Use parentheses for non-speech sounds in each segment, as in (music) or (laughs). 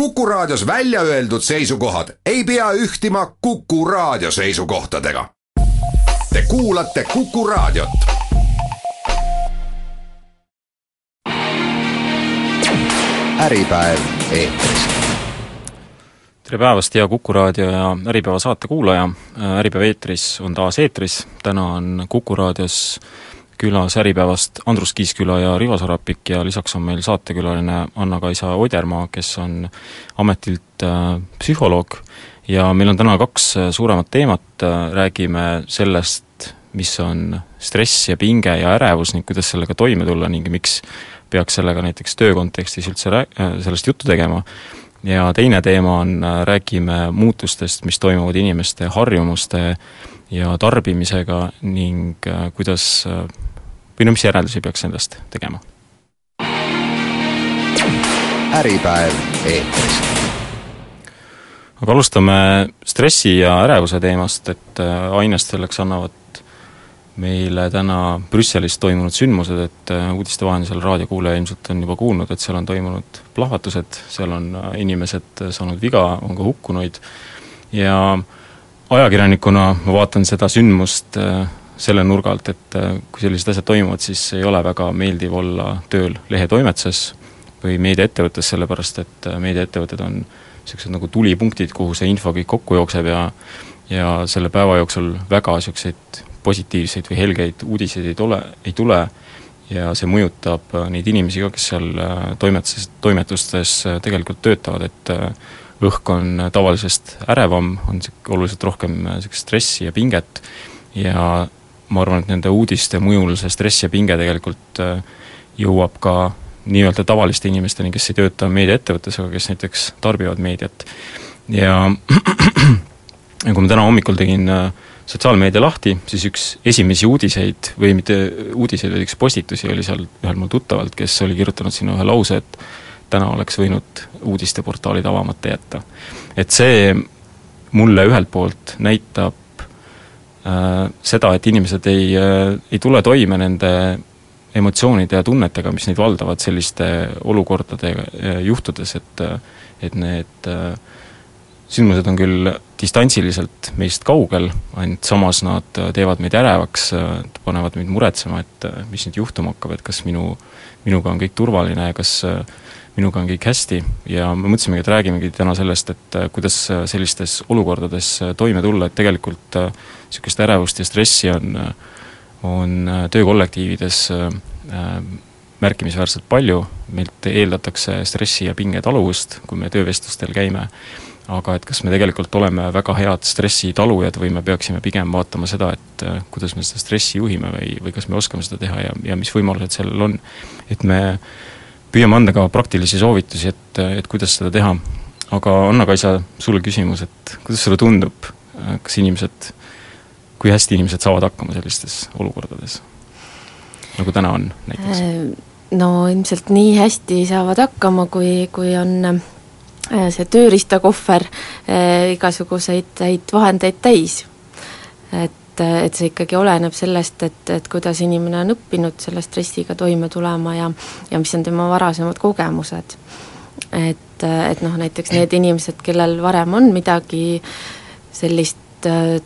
Kuku Raadios välja öeldud seisukohad ei pea ühtima Kuku Raadio seisukohtadega. Te kuulate Kuku Raadiot. äripäev eetris. tere päevast, hea Kuku Raadio ja Äripäeva saate kuulaja, Äripäev eetris on taas eetris, täna on Kuku Raadios külas Äripäevast Andrus Kiisküla ja Rivo Sarapik ja lisaks on meil saatekülaline Anna-Kaisa Odermaa, kes on ametilt äh, psühholoog. Ja meil on täna kaks äh, suuremat teemat, äh, räägime sellest, mis on stress ja pinge ja ärevus ning kuidas sellega toime tulla ning miks peaks sellega näiteks töö kontekstis üldse rää-, sellest juttu tegema, ja teine teema on, räägime muutustest, mis toimuvad inimeste harjumuste ja tarbimisega ning kuidas või no mis järeldusi peaks endast tegema? äripäev eetris. aga alustame stressi ja ärevuse teemast, et ainest selleks annavad meile täna Brüsselis toimunud sündmused, et uudiste vahendusel raadiokuulaja ilmselt on juba kuulnud, et seal on toimunud plahvatused, seal on inimesed saanud viga, on ka hukkunuid ja ajakirjanikuna ma vaatan seda sündmust selle nurga alt, et kui sellised asjad toimuvad, siis ei ole väga meeldiv olla tööl lehetoimetuses või meediaettevõttes, sellepärast et meediaettevõtted on niisugused nagu tulipunktid, kuhu see info kõik kokku jookseb ja ja selle päeva jooksul väga niisuguseid positiivseid või helgeid uudiseid ei tule, ei tule. Ja see mõjutab neid inimesi ka, kes seal toimetuses, toimetustes tegelikult töötavad, et õhk on tavalisest ärevam, on oluliselt rohkem niisugust stressi ja pinget. Ja ma arvan, et nende uudiste mõjul see stress ja pinge tegelikult äh, jõuab ka nii-öelda tavaliste inimesteni, kes ei tööta meediaettevõttes, aga kes näiteks tarbivad meediat. (clears throat) ja kui ma täna hommikul tegin äh, sotsiaalmeedia lahti, siis üks esimesi uudiseid või mitte uudiseid, vaid üks postitusi oli seal ühel mul tuttavalt, kes oli kirjutanud sinna ühe lause, et täna oleks võinud uudisteportaalid avamata jätta. et see mulle ühelt poolt näitab seda, et inimesed ei, äh, ei tule toime nende emotsioonide ja tunnetega, mis neid valdavad selliste olukordade äh, juhtudes, et et need sündmused on küll distantsiliselt meist kaugel, ainult samas nad teevad meid ärevaks, panevad meid muretsema, et mis nüüd juhtuma hakkab, et kas minu, minuga on kõik turvaline ja kas äh, minuga on kõik hästi. Ja me mõtlesimegi, et räägimegi täna sellest, et äh, kuidas äh, sellistes olukordades äh, toime tulla, et tegelikult niisugust ärevust ja stressi on, on töökollektiivides märkimisväärselt palju, meilt eeldatakse stressi ja pinge taluvust, kui me töövestlustel käime, aga et kas me tegelikult oleme väga head stressitalujad või me peaksime pigem vaatama seda, et kuidas me seda stressi juhime või, või kas me oskame seda teha ja, ja mis võimalused sellel on. et me püüame anda ka praktilisi soovitusi, et, et kuidas seda teha. aga Anna-Kaisa, sulle küsimus, et kuidas sulle tundub, kas inimesed, kui hästi inimesed saavad hakkama sellistes olukordades, nagu täna on näiteks? Äh, no ilmselt nii hästi saavad hakkama, kui, kui on äh, see tööriistakohver äh, igasuguseid häid vahendeid täis. et et, see ikkagi oleneb sellest, et, et kuidas inimene on õppinud selle stressiga toime tulema ja ja mis on tema varasemad kogemused. et, et noh, näiteks need inimesed, kellel varem on midagi sellist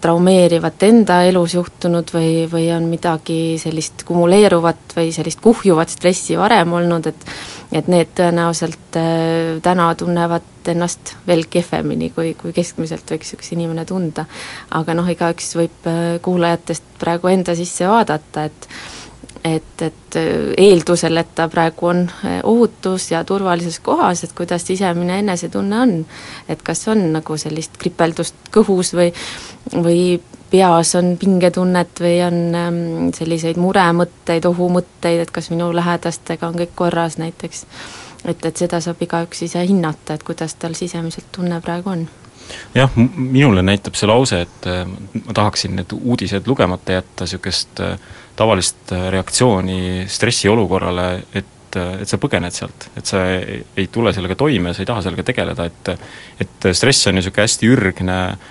traumeerivat enda elus juhtunud või, või on midagi sellist kumuleeruvat või sellist kuhjuvat stressi varem olnud, et et need tõenäoliselt äh, täna tunnevad ennast veel kehvemini, kui, kui keskmiselt võiks üks inimene tunda. aga noh, igaüks võib äh, kuulajatest praegu enda sisse vaadata, et et, et äh, eeldusel, et ta praegu on ohutus ja turvalises kohas, et kuidas sisemine enesetunne on. et kas on nagu sellist kripeldust kõhus või, või peas on pingetunnet või on ähm, selliseid muremõtteid, ohumõtteid, et kas minu lähedastega on kõik korras näiteks. et, et seda saab igaüks ise hinnata, et kuidas tal sisemiselt tunne praegu on jah, minule näitab see lause, et äh, ma tahaksin need uudised lugemata jätta, niisugust äh, tavalist äh, reaktsiooni stressiolukorrale, et et sa põgened sealt, et sa ei, ei tule sellega toime, sa ei taha sellega tegeleda, et et stress on niisugune hästi ürgne äh,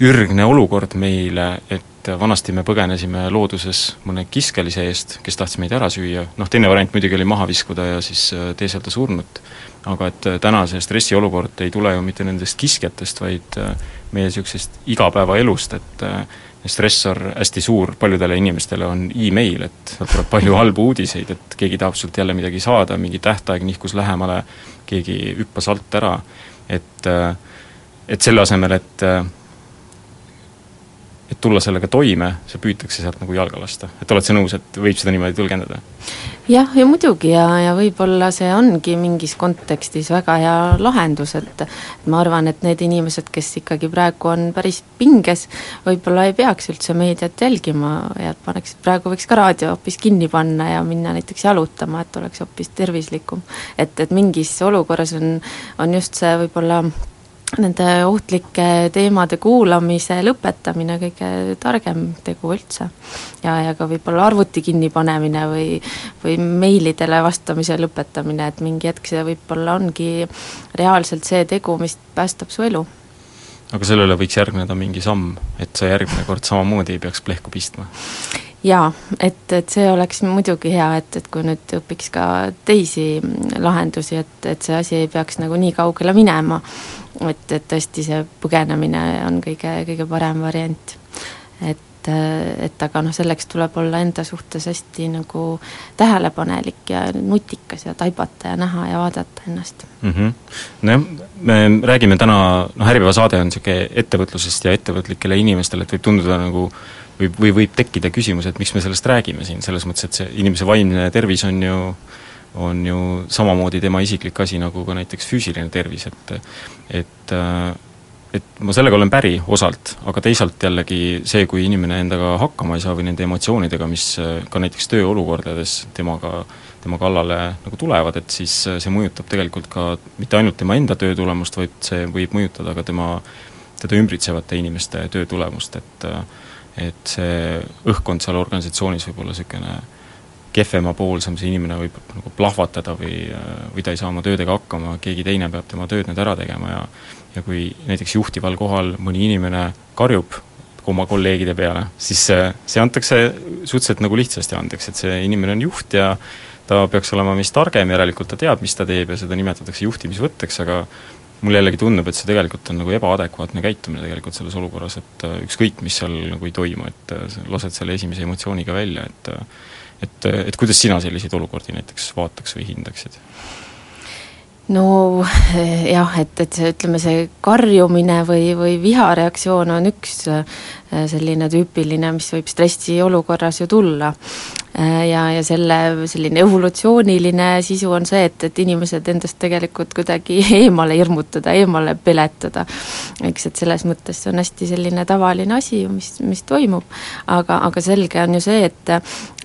ürgne olukord meile, et vanasti me põgenesime looduses mõne kiskelise eest, kes tahtis meid ära süüa, noh teine variant muidugi oli maha viskuda ja siis äh, teeselda surnut, aga et äh, täna see stressiolukord ei tule ju mitte nendest kiskjatest, vaid äh, meie niisugusest igapäevaelust, et stressor hästi suur paljudele inimestele on email, et sealt tuleb palju halbu uudiseid, et keegi tahab sult jälle midagi saada, mingi tähtaeg nihkus lähemale, keegi hüppas alt ära, et et selle asemel, et et tulla sellega toime, see püütakse sealt nagu jalga lasta. et oled sa nõus, et võib seda niimoodi tõlgendada? Jah, ja muidugi ja, ja võib-olla see ongi mingis kontekstis väga hea lahendus, et ma arvan, et need inimesed, kes ikkagi praegu on päris pinges, võib-olla ei peaks üldse meediat jälgima ja paneks, praegu võiks ka raadio hoopis kinni panna ja minna näiteks jalutama, et oleks hoopis tervislikum. et, et mingis olukorras on, on just see võib-olla nende ohtlike teemade kuulamise lõpetamine kõige targem tegu üldse. ja, ja ka võib-olla arvuti kinnipanemine või, või meilidele vastamise lõpetamine, et mingi hetk see võib-olla ongi reaalselt see tegu, mis päästab su elu. aga sellele võiks järgneda mingi samm, et sa järgmine kord samamoodi ei peaks plehku pistma? Jaa, et, et see oleks muidugi hea, et, et kui nüüd õpiks ka teisi lahendusi, et, et see asi ei peaks nagu nii kaugele minema, et, et tõesti see põgenemine on kõige, kõige parem variant. et, et aga noh, selleks tuleb olla enda suhtes hästi nagu tähelepanelik ja nutikas ja taibata ja näha ja vaadata ennast mm. -hmm. nojah, me räägime täna, noh Äripäeva saade on niisugune ettevõtlusest ja ettevõtlikele inimestele, et võib tunduda nagu võib, või võib tekkida küsimus, et miks me sellest räägime siin, selles mõttes, et see inimese vaimne tervis on ju on ju samamoodi tema isiklik asi, nagu ka näiteks füüsiline tervis, et et et ma sellega olen päri osalt, aga teisalt jällegi see, kui inimene endaga hakkama ei saa või nende emotsioonidega, mis ka näiteks tööolukordades temaga, tema kallale nagu tulevad, et siis see mõjutab tegelikult ka mitte ainult tema enda töö tulemust, vaid see võib mõjutada ka tema, teda ümbritsevate inimeste töö tulemust, et et see õhkkond seal organisatsioonis võib olla niisugune kehvemapoolsem see inimene võib nagu plahvatada või, või ta ei saa oma töödega hakkama, keegi teine peab tema tööd nüüd ära tegema ja ja kui näiteks juhtival kohal mõni inimene karjub oma kolleegide peale, siis see, see antakse suhteliselt nagu lihtsasti andeks, et see inimene on juht ja ta peaks olema meist targem, järelikult ta teab, mis ta teeb ja seda nimetatakse juhtimisvõtteks, aga mulle jällegi tundub, et see tegelikult on nagu ebaadekvaatne käitumine tegelikult selles olukorras, et ükskõik, mis seal nagu ei toimu, et lased selle esimese emotsiooniga välja, et et, et kuidas sina selliseid olukordi näiteks vaataks või hindaksid? No jah, et, et see, ütleme, see karjumine või, või vihareaktsioon on üks äh, selline tüüpiline, mis võib stressiolukorras ju tulla. Äh, ja, ja selle selline evolutsiooniline sisu on see, et, et inimesed endast tegelikult kuidagi (laughs) eemale hirmutada, eemale peletada. eks, et selles mõttes see on hästi selline tavaline asi ju, mis, mis toimub. aga, aga selge on ju see, et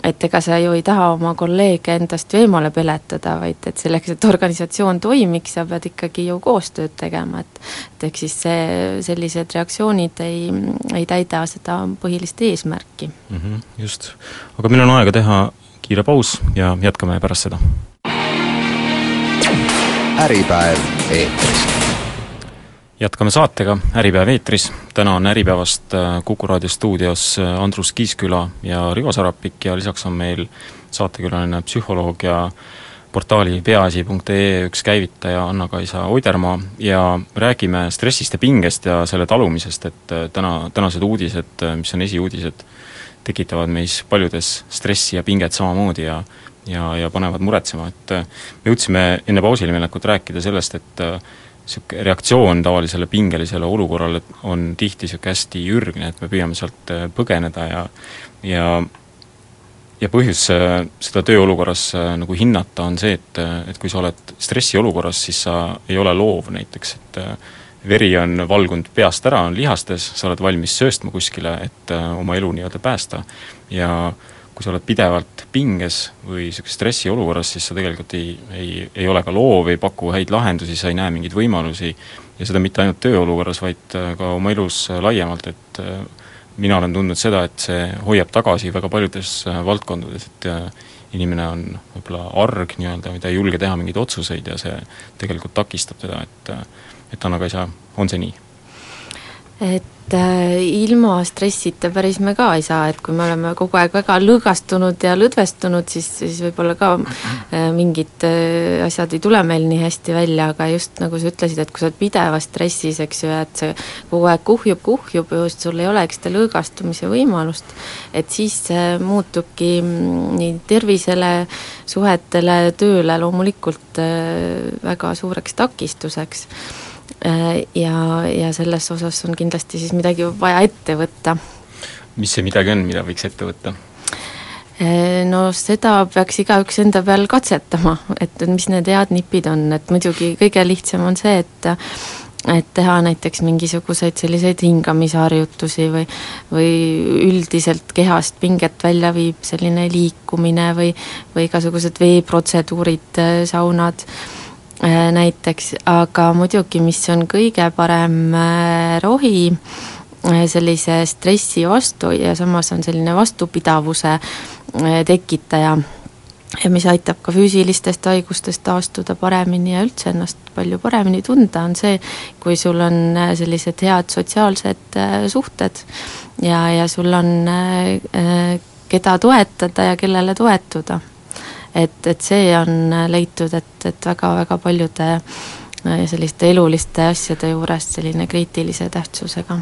et ega sa ju ei taha oma kolleege endast ju eemale peletada, vaid et selleks, et organisatsioon toimiks, sa pead ikkagi ju koostööd tegema, et et ehk siis see, sellised reaktsioonid ei, ei täida seda põhilist eesmärki mm. -hmm, just, aga meil on aega teha kiire paus ja jätkame pärast seda. äripäev eetris jätkame saatega, Äripäev eetris, täna on Äripäevast äh, Kuku raadio stuudios äh, Andrus Kiisküla ja Rivo Sarapik ja lisaks on meil saatekülaline psühholoog ja portaali peaasi.ee üks käivitaja Anna-Kaisa Oidermaa. Ja räägime stressist ja pingest ja selle talumisest, et äh, täna, tänased uudised, mis on esiuudised, tekitavad meis paljudes stressi ja pinget samamoodi ja ja, ja panevad muretsema, et me jõudsime enne pausile minekut rääkida sellest, et niisugune reaktsioon tavalisele pingelisele olukorrale on tihti niisugune hästi ürgne, et me püüame sealt äh, põgeneda ja ja ja põhjus äh, seda tööolukorras äh, nagu hinnata on see, et, et kui sa oled stressiolukorras, siis sa ei ole loov näiteks, et veri on valgunud peast ära, on lihastes, sa oled valmis sööstma kuskile, et oma elu nii-öelda päästa. Ja äh, kui sa oled pidevalt pinges või niisuguses stressiolukorras, siis sa tegelikult ei, ei, ei ole ka loov, ei paku häid lahendusi, sa ei näe mingeid võimalusi ja seda mitte ainult tööolukorras, vaid äh, ka oma elus äh, laiemalt, et äh, mina olen tundnud seda, et see hoiab tagasi väga paljudes valdkondades, et inimene on võib-olla arg nii-öelda või ta ei julge teha mingeid otsuseid ja see tegelikult takistab teda, et et Anna-Kaisa, on see nii? Et äh, ilma stressita päris me ka ei saa, et kui me oleme kogu aeg väga lõõgastunud ja lõdvestunud, siis, siis võib-olla ka äh, mingid äh, asjad ei tule meil nii hästi välja, aga just nagu sa ütlesid, et kui sa oled pidevas stressis, eks ju, et see kogu aeg kuhjub, kuhjub, just sul ei olegi seda lõõgastumise võimalust, et siis see muutubki mm, nii tervisele, suhetele, tööle loomulikult väga suureks takistuseks. Äh, ja, ja selles osas on kindlasti siis midagi vaja ette võtta. mis see midagi on, mida võiks ette võtta? Äh, no seda peaks igaüks enda peal katsetama, et mis need head nipid on, et muidugi kõige lihtsam on see, et et teha näiteks mingisuguseid selliseid hingamisharjutusi või või üldiselt kehast pinget välja viib selline liikumine või või igasugused veeprotseduurid, saunad Äh, näiteks, aga muidugi, mis on kõige parem äh, rohi äh, sellise stressi vastu ja samas on selline vastupidavuse tekitaja. Ja mis aitab ka füüsilistest haigustest taastuda paremini ja üldse ennast palju paremini tunda, on see, kui sul on sellised head sotsiaalsed suhted ja, ja sul on keda toetada ja kellele toetuda et, et see on leitud, et, et väga-väga paljude äh, selliste eluliste asjade juures selline kriitilise tähtsusega.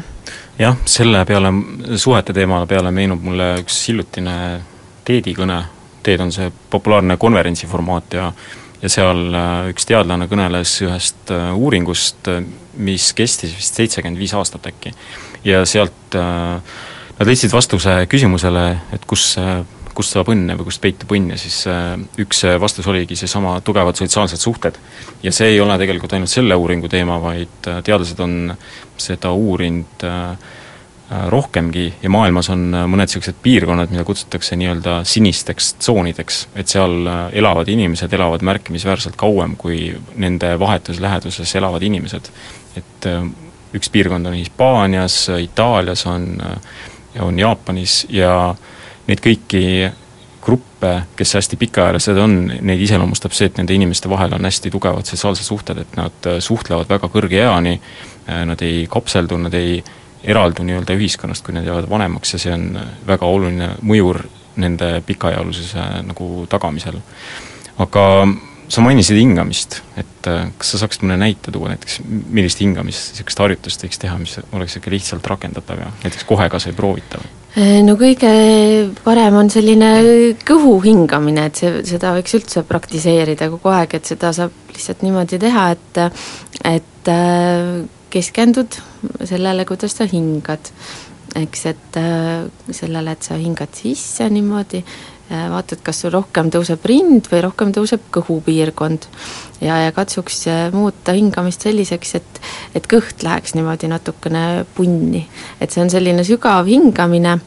jah, selle peale, suhete teema peale meenub mulle üks hiljutine TED-i kõne, TED on see populaarne konverentsiformaat ja ja seal äh, üks teadlane kõneles ühest äh, uuringust, mis kestis vist seitsekümmend viis aastat äkki. ja sealt nad leidsid vastuse küsimusele, et kus kust saab õnne või kust peitub õnn ja siis äh, üks äh, vastus oligi seesama tugevad sotsiaalsed suhted. ja see ei ole tegelikult ainult selle uuringu teema, vaid äh, teadlased on seda uurinud rohkemgi ja maailmas on mõned niisugused piirkonnad, mida kutsutakse nii-öelda sinisteks tsoonideks, et seal elavad inimesed elavad märkimisväärselt kauem kui nende vahetus läheduses elavad inimesed. et üks piirkond on Hispaanias, Itaalias on, on Jaapanis ja äh, neid kõiki gruppe, kes hästi pikaajalised on, neid iseloomustab see, et nende inimeste vahel on hästi tugevad sotsiaalsed suhted, et nad äh, suhtlevad väga kõrge eani, äh, nad ei kapseldu, nad ei eraldu nii-öelda ühiskonnast, kui nad jäävad vanemaks ja see on väga oluline mõjur nende pikaajalulisuse nagu tagamisel. aga sa mainisid hingamist, et äh, kas sa saaksid mõne näite tuua näiteks, millist hingamist, niisugust harjutust võiks teha, mis oleks niisugune lihtsalt rakendatav ja näiteks kohe kas või proovitav? Äh, no kõige parem on selline kõhu hingamine, et see, seda võiks üldse praktiseerida kogu aeg, et seda saab lihtsalt niimoodi teha, et et äh, keskendud sellele, kuidas sa hingad. eks, et sellele, et sa hingad sisse niimoodi, vaatad, kas sul rohkem tõuseb rind või rohkem tõuseb kõhupiirkond. ja, ja katsuks muuta hingamist selliseks, et et kõht läheks niimoodi natukene punni. et see on selline sügav hingamine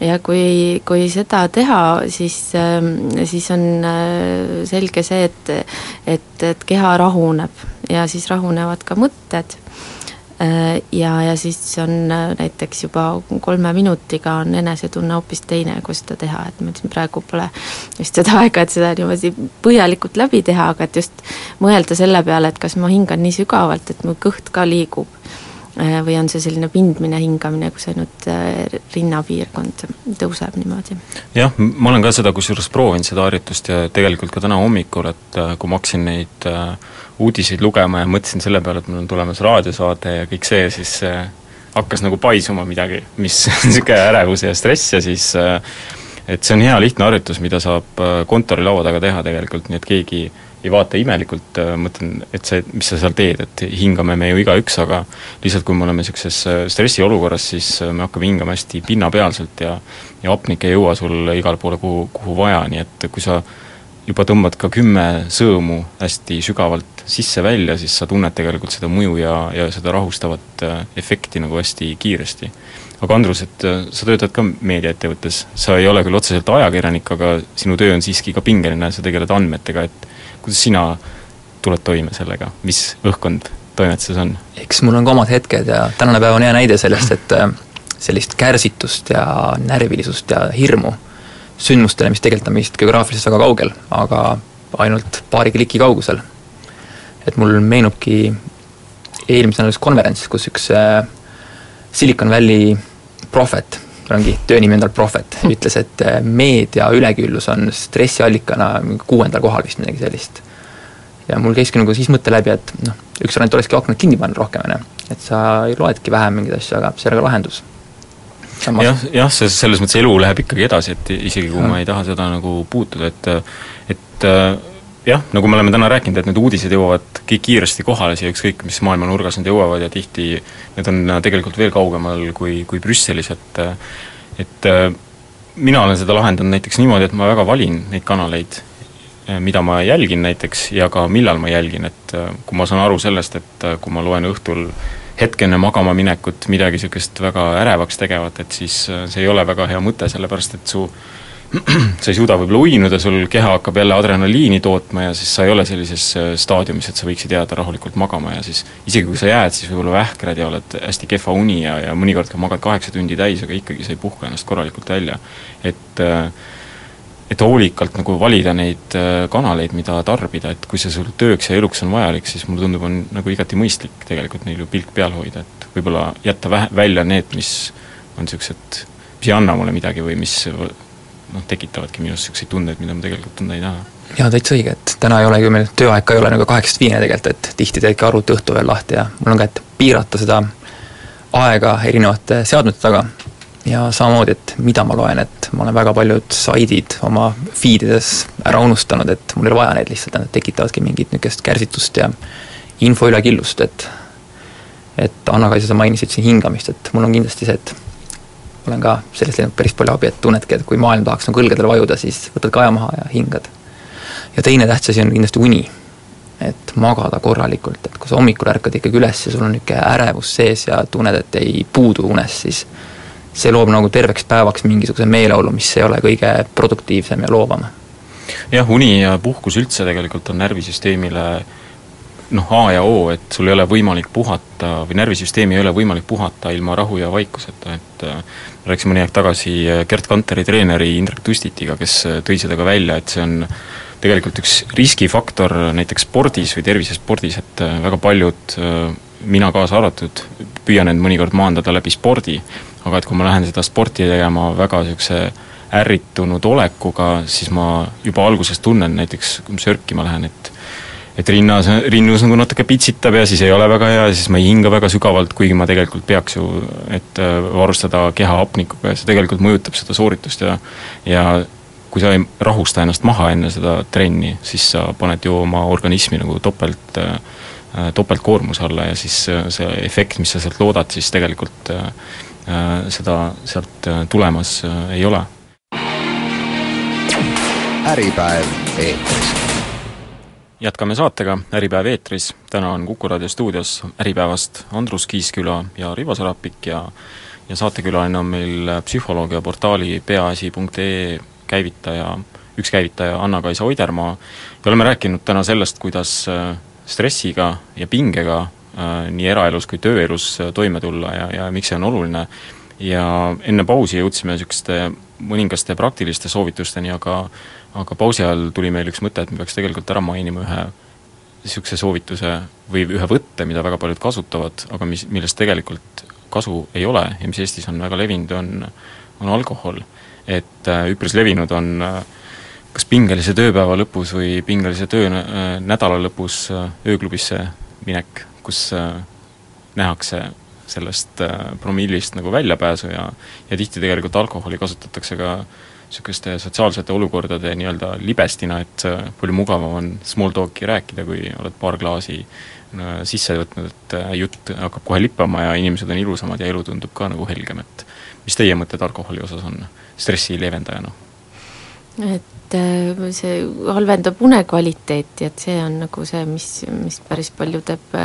ja kui, kui seda teha, siis, siis on äh, selge see, et et, et keha rahuneb ja siis rahunevad ka mõtted äh, ja, ja siis on äh, näiteks juba kolme minutiga on enesetunne hoopis teine, kui seda teha, et ma ütlesin, praegu pole just seda (laughs) aega, et seda niimoodi põhjalikult läbi teha, aga et just mõelda selle peale, et kas ma hingan nii sügavalt, et mu kõht ka liigub. Äh, või on see selline pindmine hingamine, kus ainult äh, rinnapiirkond tõuseb niimoodi? jah, ma olen ka seda kusjuures proovinud, seda harjutust ja tegelikult ka täna hommikul, et äh, kui ma hakkasin neid uudiseid lugema ja mõtlesin selle peale, et mul on tulemas raadiosaade ja kõik see, siis hakkas nagu paisuma midagi, mis (laughs) niisugune ärevus ja stress ja siis et see on hea lihtne harjutus, mida saab kontorilaua taga teha tegelikult, nii et keegi ei vaata imelikult, äh, mõtlen, et see, mis sa seal teed, et hingame me ju igaüks, aga lihtsalt kui me oleme niisuguses äh, stressiolukorras, siis äh, me hakkame hingama hästi pinnapealselt ja ja hapnik ei jõua sul igale poole, kuhu, kuhu vaja, nii et kui sa juba tõmbad ka kümme sõõmu hästi sügavalt sisse-välja, siis sa tunned tegelikult seda mõju ja, ja seda rahustavat efekti nagu hästi kiiresti. Aga Andrus, et sa töötad ka meediaettevõttes, sa ei ole küll otseselt ajakirjanik, aga sinu töö on siiski ka pingeline, sa tegeled andmetega, et kuidas sina tuled toime sellega, mis õhkkond toimetuses on? eks mul on ka omad hetked ja tänane päev on hea näide sellest, et äh, sellist kärsitust ja närvilisust ja hirmu sündmustele, mis tegelikult on meist geograafiliselt väga kaugel, aga ainult paari kliki kaugusel. et mul meenubki eelmise nädala üks konverents, kus üks äh, Silicon Valley prohvet, tal ongi töönimi endal prohvet, ütles, et äh, meedia üleküllus on stressiallikana kuuendal kohal vist midagi sellist. ja mul käiski nagu siis mõte läbi, et noh, üks variant olekski aknad kinni panna rohkem, on ju, et sa loedki vähem mingeid asju, aga see ei ole ka lahendus. Samas... jah, jah, see selles mõttes elu läheb ikkagi edasi, et isegi kui ja. ma ei taha seda nagu puutuda, et et jah, nagu me oleme täna rääkinud, et need uudised jõuavad kiiresti kohale siia, ükskõik mis maailma nurgas nad jõuavad ja tihti need on tegelikult veel kaugemal kui, kui Brüsselis, et et mina olen seda lahendanud näiteks niimoodi, et ma väga valin neid kanaleid, mida ma jälgin näiteks ja ka millal ma jälgin, et kui ma saan aru sellest, et kui ma loen õhtul hetk enne magama minekut midagi niisugust väga ärevaks tegevat, et siis see ei ole väga hea mõte, sellepärast et su (clears throat) sa ei suuda võib-olla uinuda, sul keha hakkab jälle adrenaliini tootma ja siis sa ei ole sellises äh, staadiumis, et sa võiksid jääda rahulikult magama ja siis isegi kui sa jääd, siis võib-olla vähkrad ja oled hästi kehva uni ja, ja mõnikord ka magad kaheksa tundi täis, aga ikkagi sa ei puhka ennast korralikult välja. et äh, et hoolikalt nagu valida neid äh, kanaleid, mida tarbida, et kui see sul tööks ja eluks on vajalik, siis mulle tundub, on nagu igati mõistlik tegelikult neil ju pilk peal hoida, et võib-olla jätta vähe, välja need, mis on niisugused, mis ei anna mulle midagi või mis noh, tekitavadki minus niisuguseid tundeid, mida ma tegelikult tunda ei taha. jaa, täitsa õige, et täna ei olegi ju meil tööaeg ka ei ole nagu kaheksast viieni tegelikult, et tihti teedki arvuti õhtu veel lahti ja mul on ka, et piirata seda aega erinevate seadmete taga ja samamoodi, et mida ma loen, et ma olen väga paljud saidid oma feed ides ära unustanud, et mul ei ole vaja neid lihtsalt, nad tekitavadki mingit niisugust kärsitust ja info ülekillust, et et Anna-Kaisa, sa mainisid siin hingamist, et mul on kindlasti see, et olen ka sellest leidnud päris palju abi, et tunnedki, et kui maailm tahaks nagu õlgadele vajuda, siis võtad kaja maha ja hingad. ja teine tähtis asi on kindlasti uni. et magada korralikult, et kui sa hommikul ärkad ikkagi üles ja sul on niisugune ärevus sees ja tunned, et ei puudu unest, siis see loob nagu terveks päevaks mingisuguse meeleolu, mis ei ole kõige produktiivsem ja loovam. jah, uni ja puhkus üldse tegelikult on närvisüsteemile noh, A ja O, et sul ei ole võimalik puhata või närvisüsteemi ei ole võimalik puhata ilma rahu ja vaikuseta, et rääkisime mõni aeg tagasi äh, Gerd Kanteri treeneri Indrek Tustitiga, kes äh, tõi seda ka välja, et see on tegelikult üks riskifaktor näiteks spordis või tervisespordis, et väga paljud, mina kaasa arvatud, püüan end mõnikord maandada läbi spordi, aga et kui ma lähen seda sporti tegema väga niisuguse ärritunud olekuga, siis ma juba alguses tunnen näiteks, kui ma sörkima lähen, et et rinnas, rinnus nagu natuke pitsitab ja siis ei ole väga hea ja siis ma ei hinga väga sügavalt, kuigi ma tegelikult peaks ju, et äh, varustada keha hapnikuga ja see tegelikult mõjutab seda sooritust ja ja kui sa ei rahusta ennast maha enne seda trenni, siis sa paned ju oma organismi nagu topelt, äh, äh, topeltkoormuse alla ja siis see efekt, mis sa sealt loodad, siis tegelikult seda sealt tulemas ei ole. äripäev eetris jätkame saatega Äripäev eetris, täna on Kuku raadio stuudios Äripäevast Andrus Kiisküla ja Rivo Sarapik ja ja saatekülaline on meil psühholoog ja portaali peaasi.ee käivitaja, üks käivitaja Anna-Kaisa Oidermaa. Ja oleme rääkinud täna sellest, kuidas äh, stressiga ja pingega äh, nii eraelus kui tööelus äh, toime tulla ja, ja miks see on oluline, ja enne pausi jõudsime niisuguste mõningaste praktiliste soovitusteni, aga aga pausi ajal tuli meil üks mõte, et me peaks tegelikult ära mainima ühe niisuguse soovituse või ühe võtte, mida väga paljud kasutavad, aga mis, millest tegelikult kasu ei ole ja mis Eestis on väga levinud, on, on alkohol. et äh, üpris levinud on äh, kas pingelise tööpäeva lõpus või pingelise töönädala äh, lõpus ööklubisse minek, kus äh, nähakse sellest promillist nagu väljapääsu ja ja tihti tegelikult alkoholi kasutatakse ka äh, niisuguste sotsiaalsete olukordade nii-öelda libestina, et äh, palju mugavam on small talk'i rääkida, kui oled paar klaasi äh, sisse võtnud, et äh, jutt hakkab kohe lippama ja inimesed on ilusamad ja elu tundub ka nagu helgem, et mis teie mõtted alkoholi osas on stressi leevendajana? et see halvendab unekvaliteeti, et see on nagu see, mis, mis päris palju teeb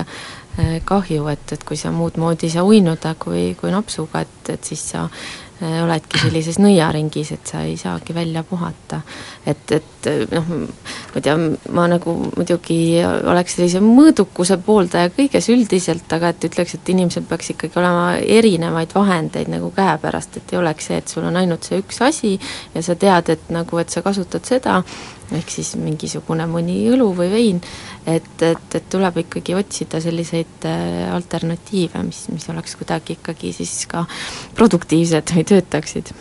kahju, et, et kui sa muud moodi ei saa uinuda kui, kui napsuga, et, et siis sa oledki sellises nõiaringis, et sa ei saagi välja puhata. et, et noh, ma ei tea, ma nagu muidugi oleks sellise mõõdukuse pooldaja kõiges üldiselt, aga et ütleks, et inimesel peaks ikkagi olema erinevaid vahendeid nagu käepärast, et ei oleks see, et sul on ainult see üks asi ja sa tead, et nagu, et sa kasutad seda, ehk siis mingisugune mõni õlu või vein, et, et, et tuleb ikkagi otsida selliseid äh, alternatiive, mis, mis oleks kuidagi ikkagi siis ka produktiivsed või töötaksid.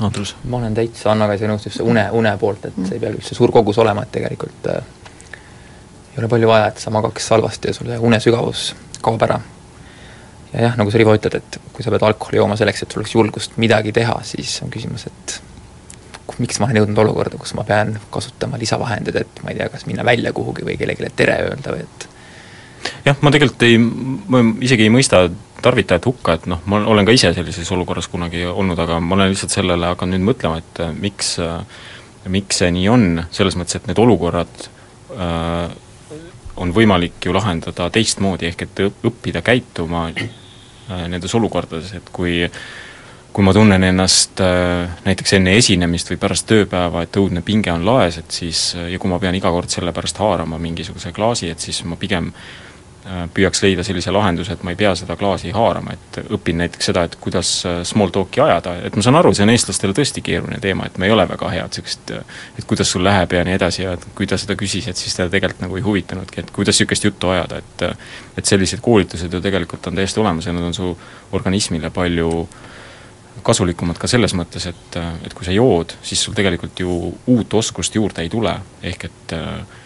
Andrus? ma olen täitsa Anna-Kai nõus just see une, une poolt, et see ei pea üldse suur kogus olema, et tegelikult äh, ei ole palju vaja, et sa magaks halvasti ja sul see unesügavus kaob ära. ja jah, nagu sa, Rivo, ütled, et kui sa pead alkoholi jooma selleks, et sul oleks julgust midagi teha, siis on küsimus, et miks ma olen jõudnud olukorda, kus ma pean kasutama lisavahendeid, et ma ei tea, kas minna välja kuhugi või kellelegi tere öelda või et jah, ma tegelikult ei, ma isegi ei mõista tarvitajat hukka, et noh, ma olen ka ise sellises olukorras kunagi olnud, aga ma olen lihtsalt sellele hakanud nüüd mõtlema, et äh, miks, äh, miks see nii on, selles mõttes, et need olukorrad äh, on võimalik ju lahendada teistmoodi, ehk et õppida käituma äh, nendes olukordades, et kui kui ma tunnen ennast äh, näiteks enne esinemist või pärast tööpäeva, et õudne pinge on laes, et siis ja kui ma pean iga kord selle pärast haarama mingisuguse klaasi, et siis ma pigem äh, Äh, püüaks leida sellise lahenduse, et ma ei pea seda klaasi haarama, et õpin näiteks seda, et kuidas äh, small talk'i ajada, et ma saan aru, see on eestlastele tõesti keeruline teema, et me ei ole väga head niisugust, äh, et kuidas sul läheb ja nii edasi ja kui ta seda küsis, et siis teda tegelikult nagu ei huvitanudki, et kuidas niisugust juttu ajada, et et sellised koolitused ju tegelikult on täiesti olemas ja nad on su organismile palju kasulikumad ka selles mõttes, et, et kui sa jood, siis sul tegelikult ju uut oskust juurde ei tule, ehk et äh,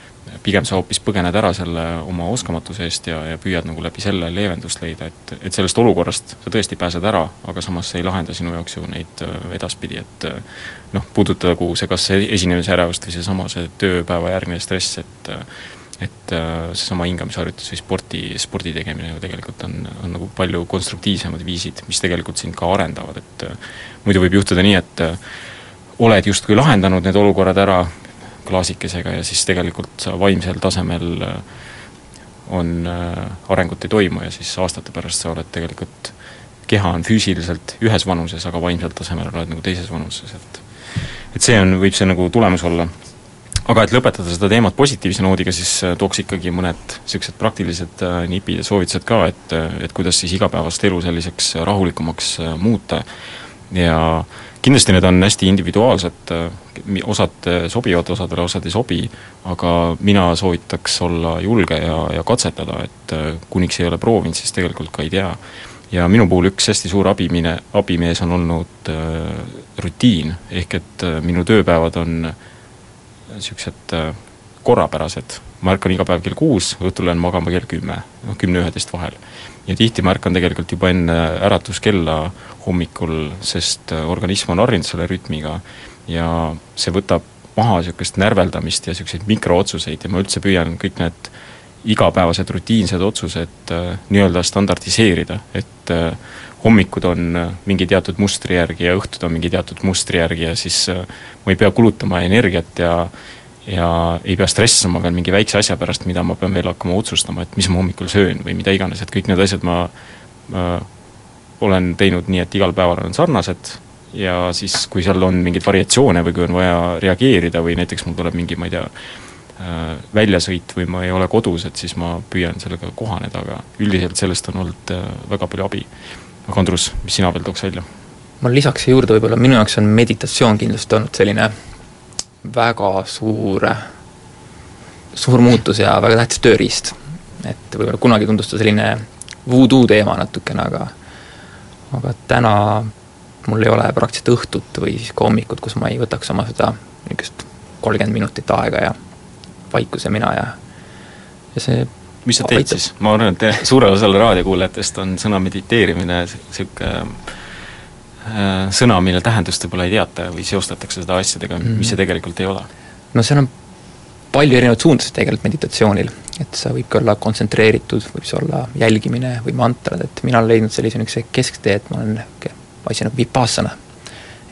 pigem sa hoopis põgened ära selle oma oskamatuse eest ja, ja püüad nagu läbi selle leevendust leida, et, et sellest olukorrast sa tõesti pääsed ära, aga samas see ei lahenda sinu jaoks ju neid äh, edaspidi, et äh, noh, puudutagu see kas see esinemisärevust või seesama, see tööpäeva järgne stress, et et äh, seesama hingamisharjutus või spordi, spordi tegemine ju tegelikult on, on nagu palju konstruktiivsemad viisid, mis tegelikult sind ka arendavad, et muidu võib juhtuda nii, et oled justkui lahendanud need olukorrad ära, klaasikesega ja siis tegelikult vaimsel tasemel äh, on äh, arengut ei toimu ja siis aastate pärast sa oled tegelikult, keha on füüsiliselt ühes vanuses, aga vaimsel tasemel oled nagu teises vanuses, et et see on, võib see nagu tulemus olla. Aga et lõpetada seda teemat positiivse noodiga, siis äh, tooks ikkagi mõned niisugused praktilised nipid ja soovitused ka, et, et kuidas siis igapäevast elu selliseks rahulikumaks muuta ja kindlasti need on hästi individuaalsed, osad sobivad osadele, osad ei sobi, aga mina soovitaks olla julge ja, ja katsetada, et äh, kuniks ei ole proovinud, siis tegelikult ka ei tea. ja minu puhul üks hästi suur abimine, abimees on olnud äh, rutiin, ehk et äh, minu tööpäevad on niisugused äh, korrapärased, ma ärkan iga päev kell kuus, õhtul lähen magama kell kümme, noh kümne-üheteist vahel. Ja tihti ma ärkan tegelikult juba enne äratuskella hommikul, sest äh, organism on harjunud selle rütmiga ja see võtab maha niisugust närveldamist ja niisuguseid mikrootsuseid ja ma üldse püüan kõik need igapäevased rutiinsed otsused äh, nii-öelda standardiseerida, et hommikud on äh, mingi teatud mustri järgi ja õhtud on mingi teatud mustri järgi ja siis äh, ma ei pea kulutama energiat ja ja ei pea stressama veel mingi väikse asja pärast, mida ma pean veel hakkama otsustama, et mis ma hommikul söön või mida iganes, et kõik need asjad ma äh, olen teinud nii, et igal päeval on sarnased ja siis, kui seal on mingeid variatsioone või kui on vaja reageerida või näiteks mul tuleb mingi, ma ei tea äh,, väljasõit või ma ei ole kodus, et siis ma püüan sellega kohaneda, aga üldiselt sellest on olnud väga palju abi. Aga Andrus, mis sina veel tooks välja? ma lisaks juurde võib-olla, minu jaoks on meditatsioon kindlasti olnud selline väga suur, suur muutus ja väga tähtis tööriist. et võib-olla kunagi tundus ta selline voodoo teema natukene, aga aga täna mul ei ole praktiliselt õhtut või siis ka hommikut, kus ma ei võtaks oma seda niisugust kolmkümmend minutit aega ja vaikuse mina ja ja see mis sa teed siis? ma arvan, et suurel osal raadiokuulajatest on sõna mediteerimine niisugune Äh, sõna, mille tähendust võib-olla ei teata või seostatakse seda asjadega mis see tegelikult ei ole? no seal on palju erinevaid suundasid tegelikult meditatsioonil, et see võibki olla kontsentreeritud, võib see olla jälgimine või mantrad, et mina olen leidnud sellise niisuguse kesktee, et ma olen niisugune asi nagu vipassana.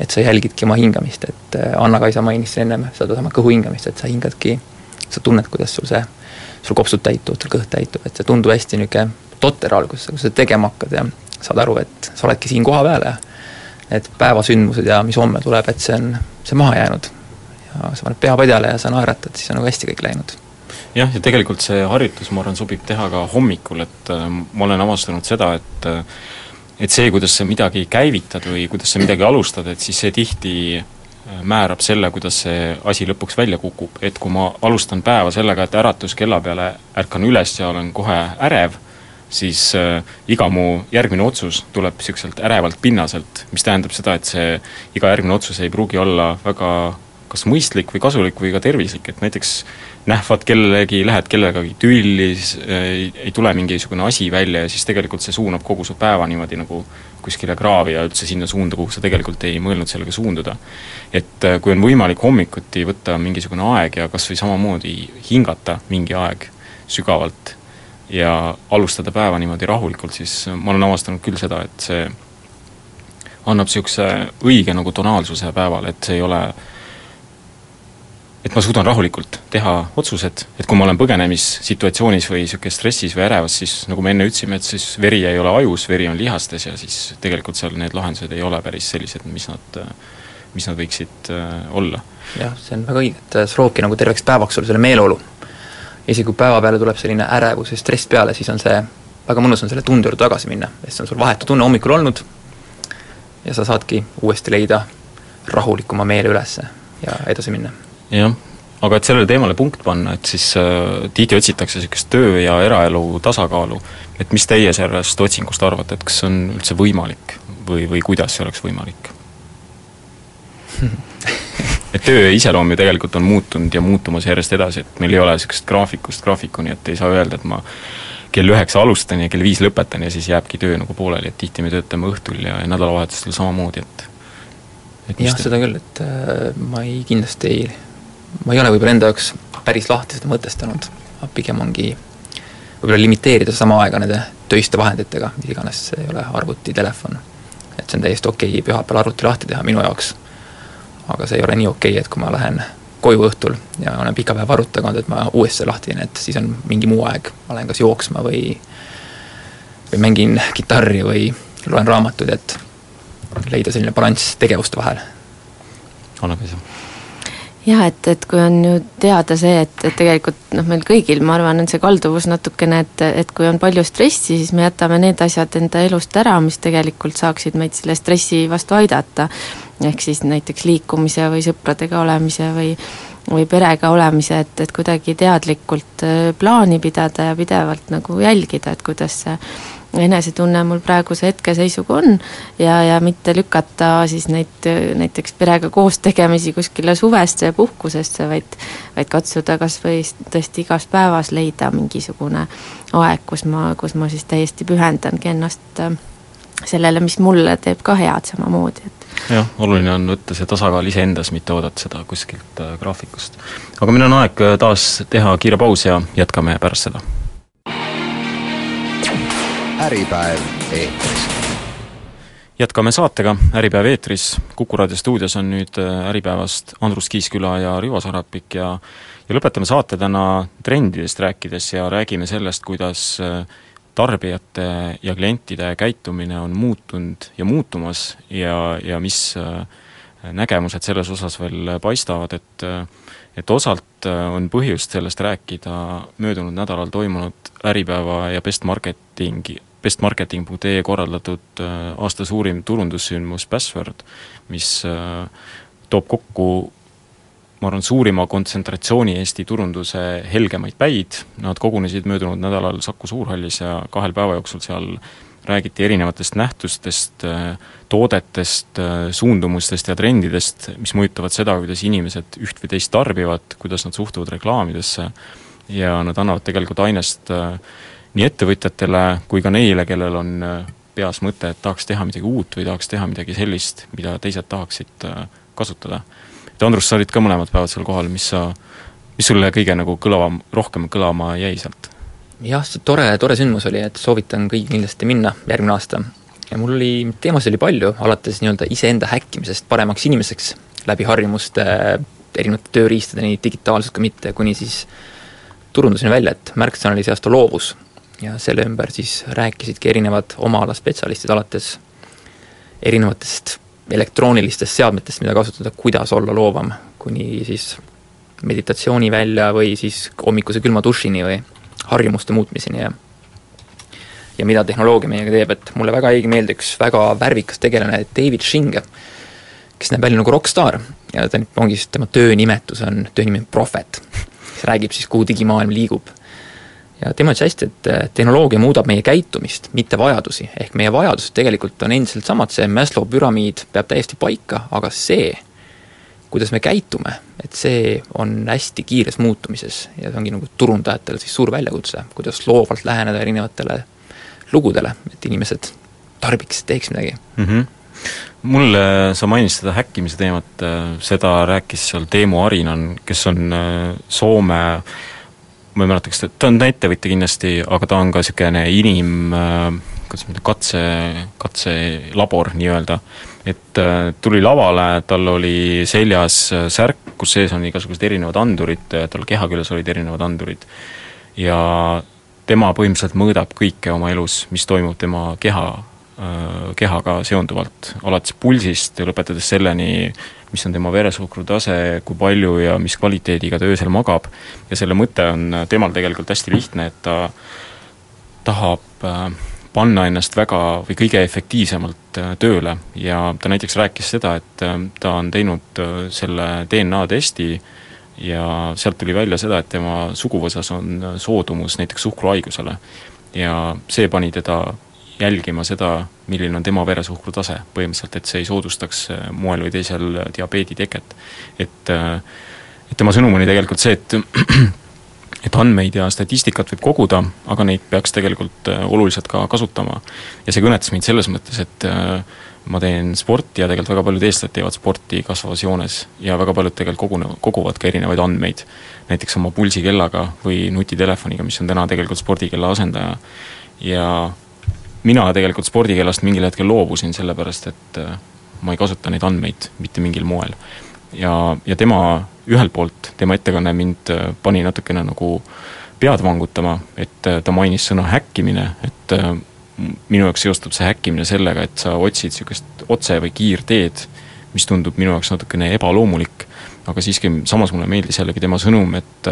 et sa jälgidki oma hingamist, et äh, Anna-Kaisa mainis ennem sedasama kõhu hingamist, et sa hingadki, sa tunned, kuidas sul see, sul kopsud täituvad, sul kõht täitub, et see tundub hästi niisugune totter alguses, kui sa seda tegema hakkad ja saad aru, et sa oledki siin kohapeal ja need päevasündmused ja mis homme tuleb, et see on, see maha jäänud. ja sa paned pea padjale ja sa naeratad, siis on nagu hästi kõik läinud. jah, ja tegelikult see harjutus, ma arvan, sobib teha ka hommikul, et äh, ma olen avastanud seda, et äh, et see, kuidas sa midagi käivitad või kuidas sa midagi alustad, et siis see tihti määrab selle, kuidas see asi lõpuks välja kukub, et kui ma alustan päeva sellega, et äratuskella peale ärkan üles ja olen kohe ärev, siis äh, iga mu järgmine otsus tuleb niisuguselt ärevalt pinnaselt, mis tähendab seda, et see iga järgmine otsus ei pruugi olla väga kas mõistlik või kasulik või ka tervislik, et näiteks nähvad kellelegi, lähed kellegagi tülli, siis äh, ei, ei tule mingisugune asi välja ja siis tegelikult see suunab kogu su päeva niimoodi nagu kuskile kraavi ja üldse sinna suunda, kuhu sa tegelikult ei mõelnud sellega suunduda. et äh, kui on võimalik hommikuti võtta mingisugune aeg ja kas või samamoodi hingata mingi aeg sügavalt ja alustada päeva niimoodi rahulikult, siis ma olen avastanud küll seda, et see annab niisuguse õige nagu tonaalsuse päevale, et see ei ole et ma suudan rahulikult teha otsused, et kui ma olen põgenemissituatsioonis või niisugune stressis või ärevas, siis nagu me enne ütlesime, et siis veri ei ole ajus, veri on lihastes ja siis tegelikult seal need lahendused ei ole päris sellised, mis nad, mis nad võiksid äh, olla. jah, see on väga õige, et see loobki nagu terveks päevaks sul selle meeleolu. isegi kui päeva peale tuleb selline ärevus ja stress peale, siis on see, väga mõnus on selle tunde juurde tagasi minna, sest see on sul vahetu tunne hommikul olnud ja sa saadki uuesti leida rahulikuma meele üles ja edasi minna jah, aga et sellele teemale punkt panna, et siis äh, tihti otsitakse niisugust töö ja eraelu tasakaalu, et mis teie sellest otsingust arvate, et kas see on üldse võimalik või, või kuidas see oleks võimalik? (laughs) Et töö iseloom ju tegelikult on muutunud ja muutumas järjest edasi, et meil ei ole niisugust graafikust graafikuni, et ei saa öelda, et ma kell üheksa alustan ja kell viis lõpetan ja siis jääbki töö nagu pooleli, et tihti me töötame õhtul ja, ja nädalavahetustel samamoodi, et et jah, seda küll, et äh, ma ei, kindlasti ei ma ei ole võib-olla enda jaoks päris lahti seda mõtestanud, pigem ongi võib-olla limiteerida sama aega nende töiste vahenditega, mis iganes see ei ole, arvuti, telefon. et see on täiesti okei okay, pühapäeval arvuti lahti teha minu jaoks. aga see ei ole nii okei okay,, et kui ma lähen koju õhtul ja olen pika päeva arvuti tagant, et ma uuesti lahti teen, et siis on mingi muu aeg, ma lähen kas jooksma või või mängin kitarri või loen raamatuid, et leida selline balanss tegevuste vahel. annab isa jah, et, et kui on ju teada see, et, et tegelikult noh, meil kõigil, ma arvan, on see kalduvus natukene, et, et kui on palju stressi, siis me jätame need asjad enda elust ära, mis tegelikult saaksid meid selle stressi vastu aidata. ehk siis näiteks liikumise või sõpradega olemise või või perega olemise, et, et kuidagi teadlikult äh, plaani pidada ja pidevalt nagu jälgida, et kuidas see enesetunne mul praeguse hetkeseisuga on ja, ja mitte lükata siis neid näiteks perega koos tegemisi kuskile suvesse ja puhkusesse, vaid vaid katsuda kas või tõesti igas päevas leida mingisugune aeg, kus ma, kus ma siis täiesti pühendangi ennast äh, sellele, mis mulle teeb ka head samamoodi, et jah, oluline on võtta see tasakaal iseendas, mitte oodata seda kuskilt äh, graafikust. aga meil on aeg äh, taas teha kiire paus ja jätkame pärast seda Äripäev eetris. jätkame saatega, Äripäev eetris, Kuku raadio stuudios on nüüd äh, Äripäevast Andrus Kiisküla ja Rivo Sarapik ja ja lõpetame saate täna trendidest rääkides ja räägime sellest, kuidas äh, tarbijate ja klientide käitumine on muutunud ja muutumas ja, ja mis äh, nägemused selles osas veel paistavad, et et osalt on põhjust sellest rääkida möödunud nädalal toimunud Äripäeva ja Best Marketingi bestmarketing.ee korraldatud äh, aasta suurim turundussündmus Password, mis äh, toob kokku ma arvan, suurima kontsentratsiooni Eesti turunduse helgemaid päid, nad kogunesid möödunud nädalal Saku Suurhallis ja kahel päeva jooksul seal räägiti erinevatest nähtustest, äh, toodetest, suundumustest ja trendidest, mis mõjutavad seda, kuidas inimesed üht või teist tarbivad, kuidas nad suhtuvad reklaamidesse. Ja nad annavad tegelikult ainest äh, nii ettevõtjatele kui ka neile, kellel on äh, peas mõte, et tahaks teha midagi uut või tahaks teha midagi sellist, mida teised tahaksid äh, kasutada. et Andrus, sa olid ka mõlemad päevad seal kohal, mis sa, mis sulle kõige nagu kõlavam, rohkem kõlama jäi sealt? jah, see tore, tore sündmus oli, et soovitan kõigil kindlasti minna järgmine aasta. ja mul oli, teemasid oli palju, alates nii-öelda iseenda häkkimisest paremaks inimeseks läbi harjumuste, erinevate tööriistadeni, digitaalselt kui mitte, kuni siis turunduseni välja, et märksõna oli see aasta loovus ja selle ümber siis rääkisidki erinevad oma ala spetsialistid, alates erinevatest elektroonilistest seadmetest, mida kasutada, kuidas olla loovam, kuni siis meditatsiooni välja või siis hommikuse külma dušini või harjumuste muutmiseni ja ja mida tehnoloogia meiega teeb, et mulle väga ei meeldi üks väga värvikas tegelane, David Shinge, kes näeb välja nagu rokkstaar ja ta ongi siis, tema töönimetus on, töönimi on prohvet, kes räägib siis, kuhu digimaailm liigub. Ja tema ütles hästi, et tehnoloogia muudab meie käitumist, mitte vajadusi, ehk meie vajadused tegelikult on endiselt samad, see Maslow püramiid peab täiesti paika, aga see, kuidas me käitume, et see on hästi kiires muutumises. Ja see ongi nagu turundajatele siis suur väljakutse, kuidas loovalt läheneda erinevatele lugudele, et inimesed tarbiks, teeks midagi. Mm. -hmm mulle, sa mainisid seda häkkimise teemat, seda rääkis seal Teemu Arinan, kes on äh, Soome ma ei mäleta, kas ta, ta on ettevõtja kindlasti, aga ta on ka niisugune inim, äh, kuidas ma ütlen, katse, katselabor nii-öelda. et äh, tuli lavale, tal oli seljas särk, kus sees on igasugused erinevad andurid, tal keha küljes olid erinevad andurid. ja tema põhimõtteliselt mõõdab kõike oma elus, mis toimub tema keha Äh, kehaga seonduvalt, alates pulsist ja lõpetades selleni, mis on tema veresuhkru tase, kui palju ja mis kvaliteediga ta öösel magab, ja selle mõte on temal tegelikult hästi lihtne, et ta tahab äh, panna ennast väga või kõige efektiivsemalt äh, tööle ja ta näiteks rääkis seda, et ta on teinud selle DNA testi ja sealt tuli välja seda, et tema suguvõsas on soodumus näiteks suhkruhaigusele. ja see pani teda jälgima seda, milline on tema veresuhkru tase põhimõtteliselt, et see ei soodustaks äh, moel või teisel diabeedi teket. et, äh, et tema sõnum oli tegelikult see, et (clears throat) et andmeid ja statistikat võib koguda, aga neid peaks tegelikult äh, oluliselt ka kasutama. ja see kõnetas mind selles mõttes, et ma teen sporti ja tegelikult väga paljud eestlased teevad sporti kasvavas joones ja väga paljud tegelikult kogune-, koguvad ka erinevaid andmeid. näiteks oma pulsikellaga või nutitelefoniga, mis on täna tegelikult spordikella asendaja. ja mina tegelikult spordikellast mingil hetkel loobusin, sellepärast et äh, ma ei kasuta neid andmeid mitte mingil moel. ja, ja tema, ühelt poolt tema ettekanne mind äh, pani natukene nagu pead vangutama, et äh, ta mainis sõna häkkimine, et minu jaoks seostub see häkkimine sellega, et sa otsid niisugust otse- või kiirteed, mis tundub minu jaoks natukene ebaloomulik aga siiski samas mulle meeldis jällegi tema sõnum, et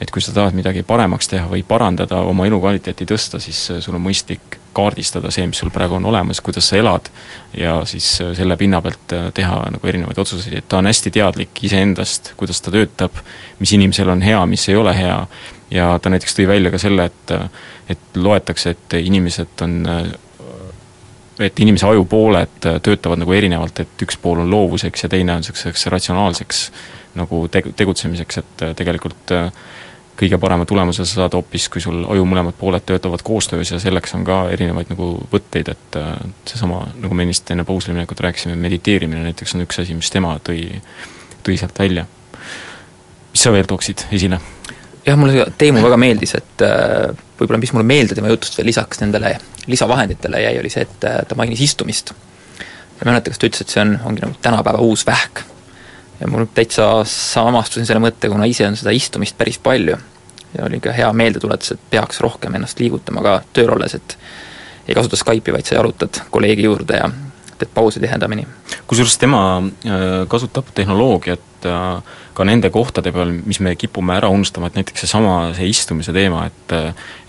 et kui sa tahad midagi paremaks teha või parandada, oma elukvaliteeti tõsta, siis sul on mõistlik kaardistada see, mis sul praegu on olemas, kuidas sa elad, ja siis selle pinna pealt teha nagu erinevaid otsuseid, et ta on hästi teadlik iseendast, kuidas ta töötab, mis inimesel on hea, mis ei ole hea, ja ta näiteks tõi välja ka selle, et et loetakse, et inimesed on et inimese ajupooled töötavad nagu erinevalt, et üks pool on loovuseks ja teine on niisuguseks ratsionaalseks nagu teg-, tegutsemiseks, et tegelikult äh, kõige parema tulemuse sa saad hoopis, kui sul aju mõlemad pooled töötavad koostöös ja selleks on ka erinevaid nagu võtteid, et äh, seesama, nagu me ennist enne pausile minekut rääkisime, mediteerimine näiteks on üks asi, mis tema tõi, tõi sealt välja. mis sa veel tooksid esile? jah, mulle Teemu väga meeldis, et äh, võib-olla mis mulle meelde tema jutust veel lisaks nendele lisavahenditele jäi, oli see, et äh, ta mainis istumist. ma ei mäleta, kas ta ütles, et see on, ongi nagu tänapäeva uus vähk. ja mul täitsa samastusin selle mõttega, kuna ise on seda istumist päris palju. ja oli ka hea meeldetuletus, et peaks rohkem ennast liigutama ka tööl olles, et ei kasuta Skype'i, vaid sa jalutad kolleegi juurde ja teed pause tihedamini. kusjuures tema äh, kasutab tehnoloogiat äh, ka nende kohtade peal, mis me kipume ära unustama, et näiteks seesama, see istumise teema, et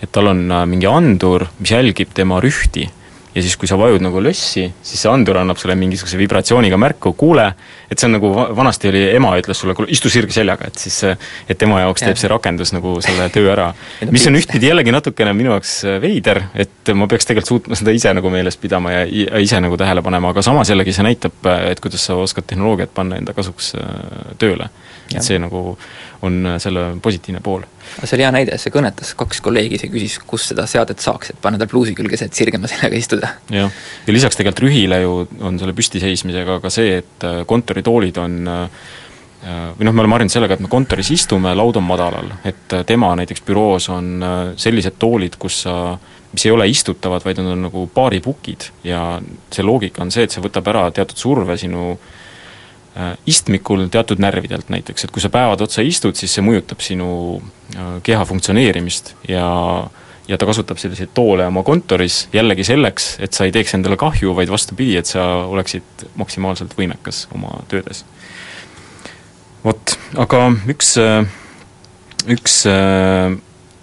et tal on äh, mingi andur, mis jälgib tema rühti ja siis, kui sa vajud nagu lössi, siis see andur annab sulle mingisuguse vibratsiooniga märku, kuule, et see on nagu vanasti oli, ema ütles sulle, kuule istu sirge seljaga, et siis et tema jaoks teeb see rakendus nagu selle töö ära. mis on ühtpidi jällegi natukene minu jaoks veider, et ma peaks tegelikult suutma seda ise nagu meeles pidama ja ise nagu tähele panema, aga samas jällegi see näitab, et kuidas sa oskad tehnoloogiat panna enda kasuks äh, tööle. Et see nagu on selle positiivne pool. see oli hea näide, see kõnetas kaks kolleegi, see küsis, kus seda seadet saaks, et panna tal pluusi külge see, et sirgema sellega istuda. jah, ja lisaks tegelikult rühile ju on selle püstiseismisega ka see, et äh, kontoritoolid on äh, või noh, me oleme harjunud sellega, et me kontoris istume, laud on madalal, et äh, tema näiteks büroos on sellised toolid, kus sa mis ei ole istutavad, vaid nad on nagu baaripukid ja see loogika on see, et see võtab ära teatud surve sinu äh, Äh, istmikul teatud närvidelt näiteks, et kui sa päevad otsa istud, siis see mõjutab sinu äh, keha funktsioneerimist ja ja ta kasutab selliseid toole oma kontoris jällegi selleks, et sa ei teeks endale kahju, vaid vastupidi, et sa oleksid maksimaalselt võimekas oma töödes. vot, aga üks, äh, üks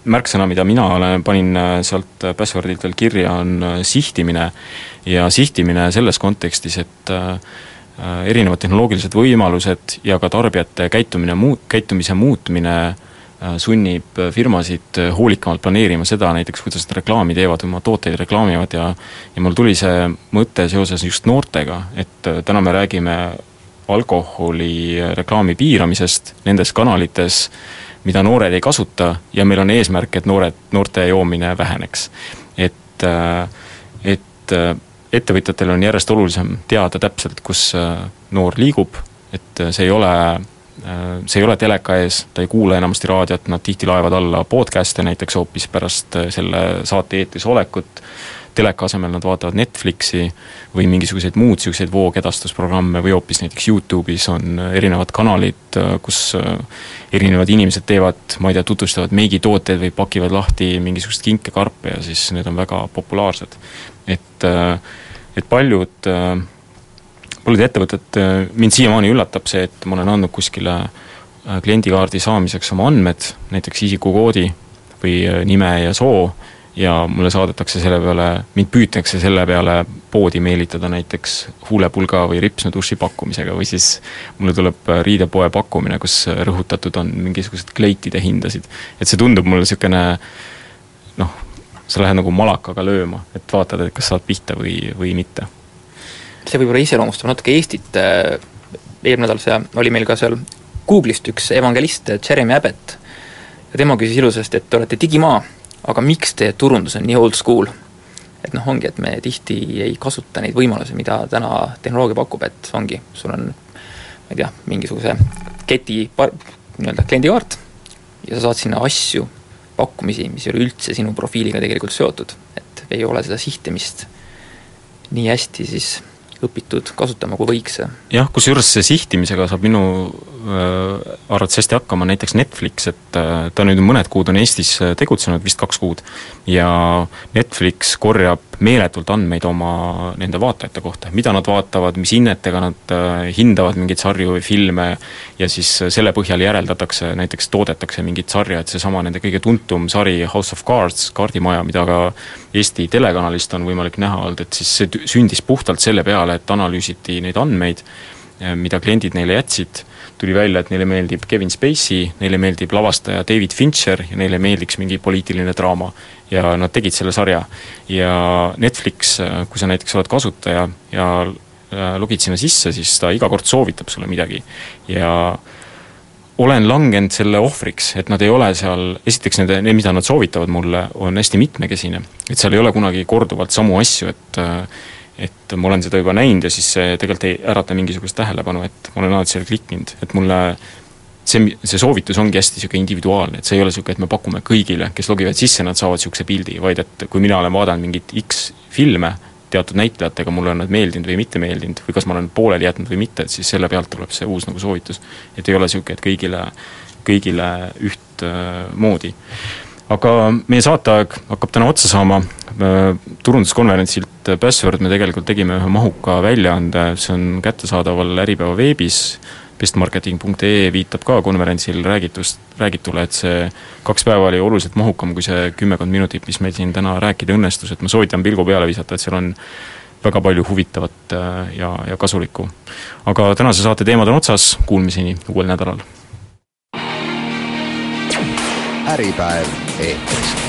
märksõna, mida mina olen, panin sealt password'ilt veel kirja, on sihtimine ja sihtimine selles kontekstis, et erinevad tehnoloogilised võimalused ja ka tarbijate käitumine muu-, käitumise muutmine sunnib firmasid hoolikamalt planeerima seda näiteks, kuidas nad reklaami teevad, oma tooteid reklaamivad ja ja mul tuli see mõte seoses just noortega, et täna me räägime alkoholi reklaami piiramisest nendes kanalites, mida noored ei kasuta ja meil on eesmärk, et noored, noorte joomine väheneks. et, äh, et äh, ettevõtjatel on järjest olulisem teada täpselt, kus äh, noor liigub, et see ei ole see ei ole teleka ees, ta ei kuula enamasti raadiot, nad tihti laevad alla podcast'e näiteks hoopis pärast selle saate eetris olekut teleka asemel nad vaatavad Netflixi või mingisuguseid muud niisuguseid voogedastusprogramme või hoopis näiteks Youtube'is on erinevad kanalid, kus äh, erinevad inimesed teevad, ma ei tea, tutvustavad meigitooteid või pakivad lahti mingisugust kinkekarpe ja siis need on väga populaarsed. et, äh, et paljud, äh, paljud ettevõtted, mind siiamaani üllatab see, et ma olen andnud kuskile kliendikaardi saamiseks oma andmed, näiteks isikukoodi või nime ja soo ja mulle saadetakse selle peale, mind püütakse selle peale poodi meelitada näiteks huulepulga või ripsme duši pakkumisega või siis mulle tuleb riidepoe pakkumine, kus rõhutatud on mingisugused kleitide hindasid. et see tundub mulle niisugune noh, sa lähed nagu malakaga lööma, et vaatad, et kas saad pihta või, või mitte. see võib-olla iseloomustab natuke Eestit, eelmine nädal see oli meil ka seal Google'ist üks evangelist, Jeremy Abbott, ja tema küsis ilusasti, et te olete digimaa aga miks teie turundus on nii old school? et noh, ongi, et me tihti ei kasuta neid võimalusi, mida täna tehnoloogia pakub, et ongi, sul on ma ei tea, mingisuguse keti par-, nii-öelda kliendikaart ja sa saad sinna asju, pakkumisi, mis ei ole üldse sinu profiiliga tegelikult seotud, et ei ole seda sihtimist nii hästi siis õpitud kasutama, kui võiks. jah, kusjuures see sihtimisega saab minu äh, arvates hästi hakkama näiteks Netflix, et äh, ta nüüd mõned kuud on Eestis äh, tegutsenud, vist kaks kuud, ja Netflix korjab meeletult andmeid oma nende vaatajate kohta, mida nad vaatavad, mis hinnetega nad äh, hindavad mingeid sarju või filme ja siis äh, selle põhjal järeldatakse, näiteks toodetakse mingit sarja, et seesama nende kõige tuntum sari House of Cards, kaardimaja, mida ka Eesti telekanalist on võimalik näha olnud, et siis see sündis puhtalt selle peale, et analüüsiti neid andmeid, äh, mida kliendid neile jätsid tuli välja, et neile meeldib Kevin Spacey, neile meeldib lavastaja David Fincher ja neile meeldiks mingi poliitiline draama. ja nad tegid selle sarja. ja Netflix, kui sa näiteks oled kasutaja ja äh, logid sinna sisse, siis ta iga kord soovitab sulle midagi ja olen langenud selle ohvriks, et nad ei ole seal, esiteks nende, need, mida nad soovitavad mulle, on hästi mitmekesine. et seal ei ole kunagi korduvalt samu asju, et äh, et ma olen seda juba näinud ja siis see tegelikult ei ärata mingisugust tähelepanu, et ma olen alati seal klikkinud, et mulle see, see soovitus ongi hästi niisugune individuaalne, et see ei ole niisugune, et me pakume kõigile, kes logivad sisse, nad saavad niisuguse pildi, vaid et kui mina olen vaadanud mingit X filme teatud näitlejatega, mulle on nad meeldinud või mitte meeldinud või kas ma olen pooleli jätnud või mitte, et siis selle pealt tuleb see uus nagu soovitus. et ei ole niisugune, et kõigile, kõigile ühtmoodi äh, aga meie saateaeg hakkab täna otsa saama, turunduskonverentsilt Password me tegelikult tegime ühe mahuka väljaande, see on kättesaadaval Äripäeva veebis, bestmarketing.ee viitab ka konverentsil räägitust, räägitule, et see kaks päeva oli oluliselt mahukam kui see kümmekond minutit, mis meil siin täna rääkida õnnestus, et ma soovitan pilgu peale visata, et seal on väga palju huvitavat äh, ja, ja kasulikku. aga tänase saate teemad on otsas, kuulmiseni uuel nädalal Äripäev eetris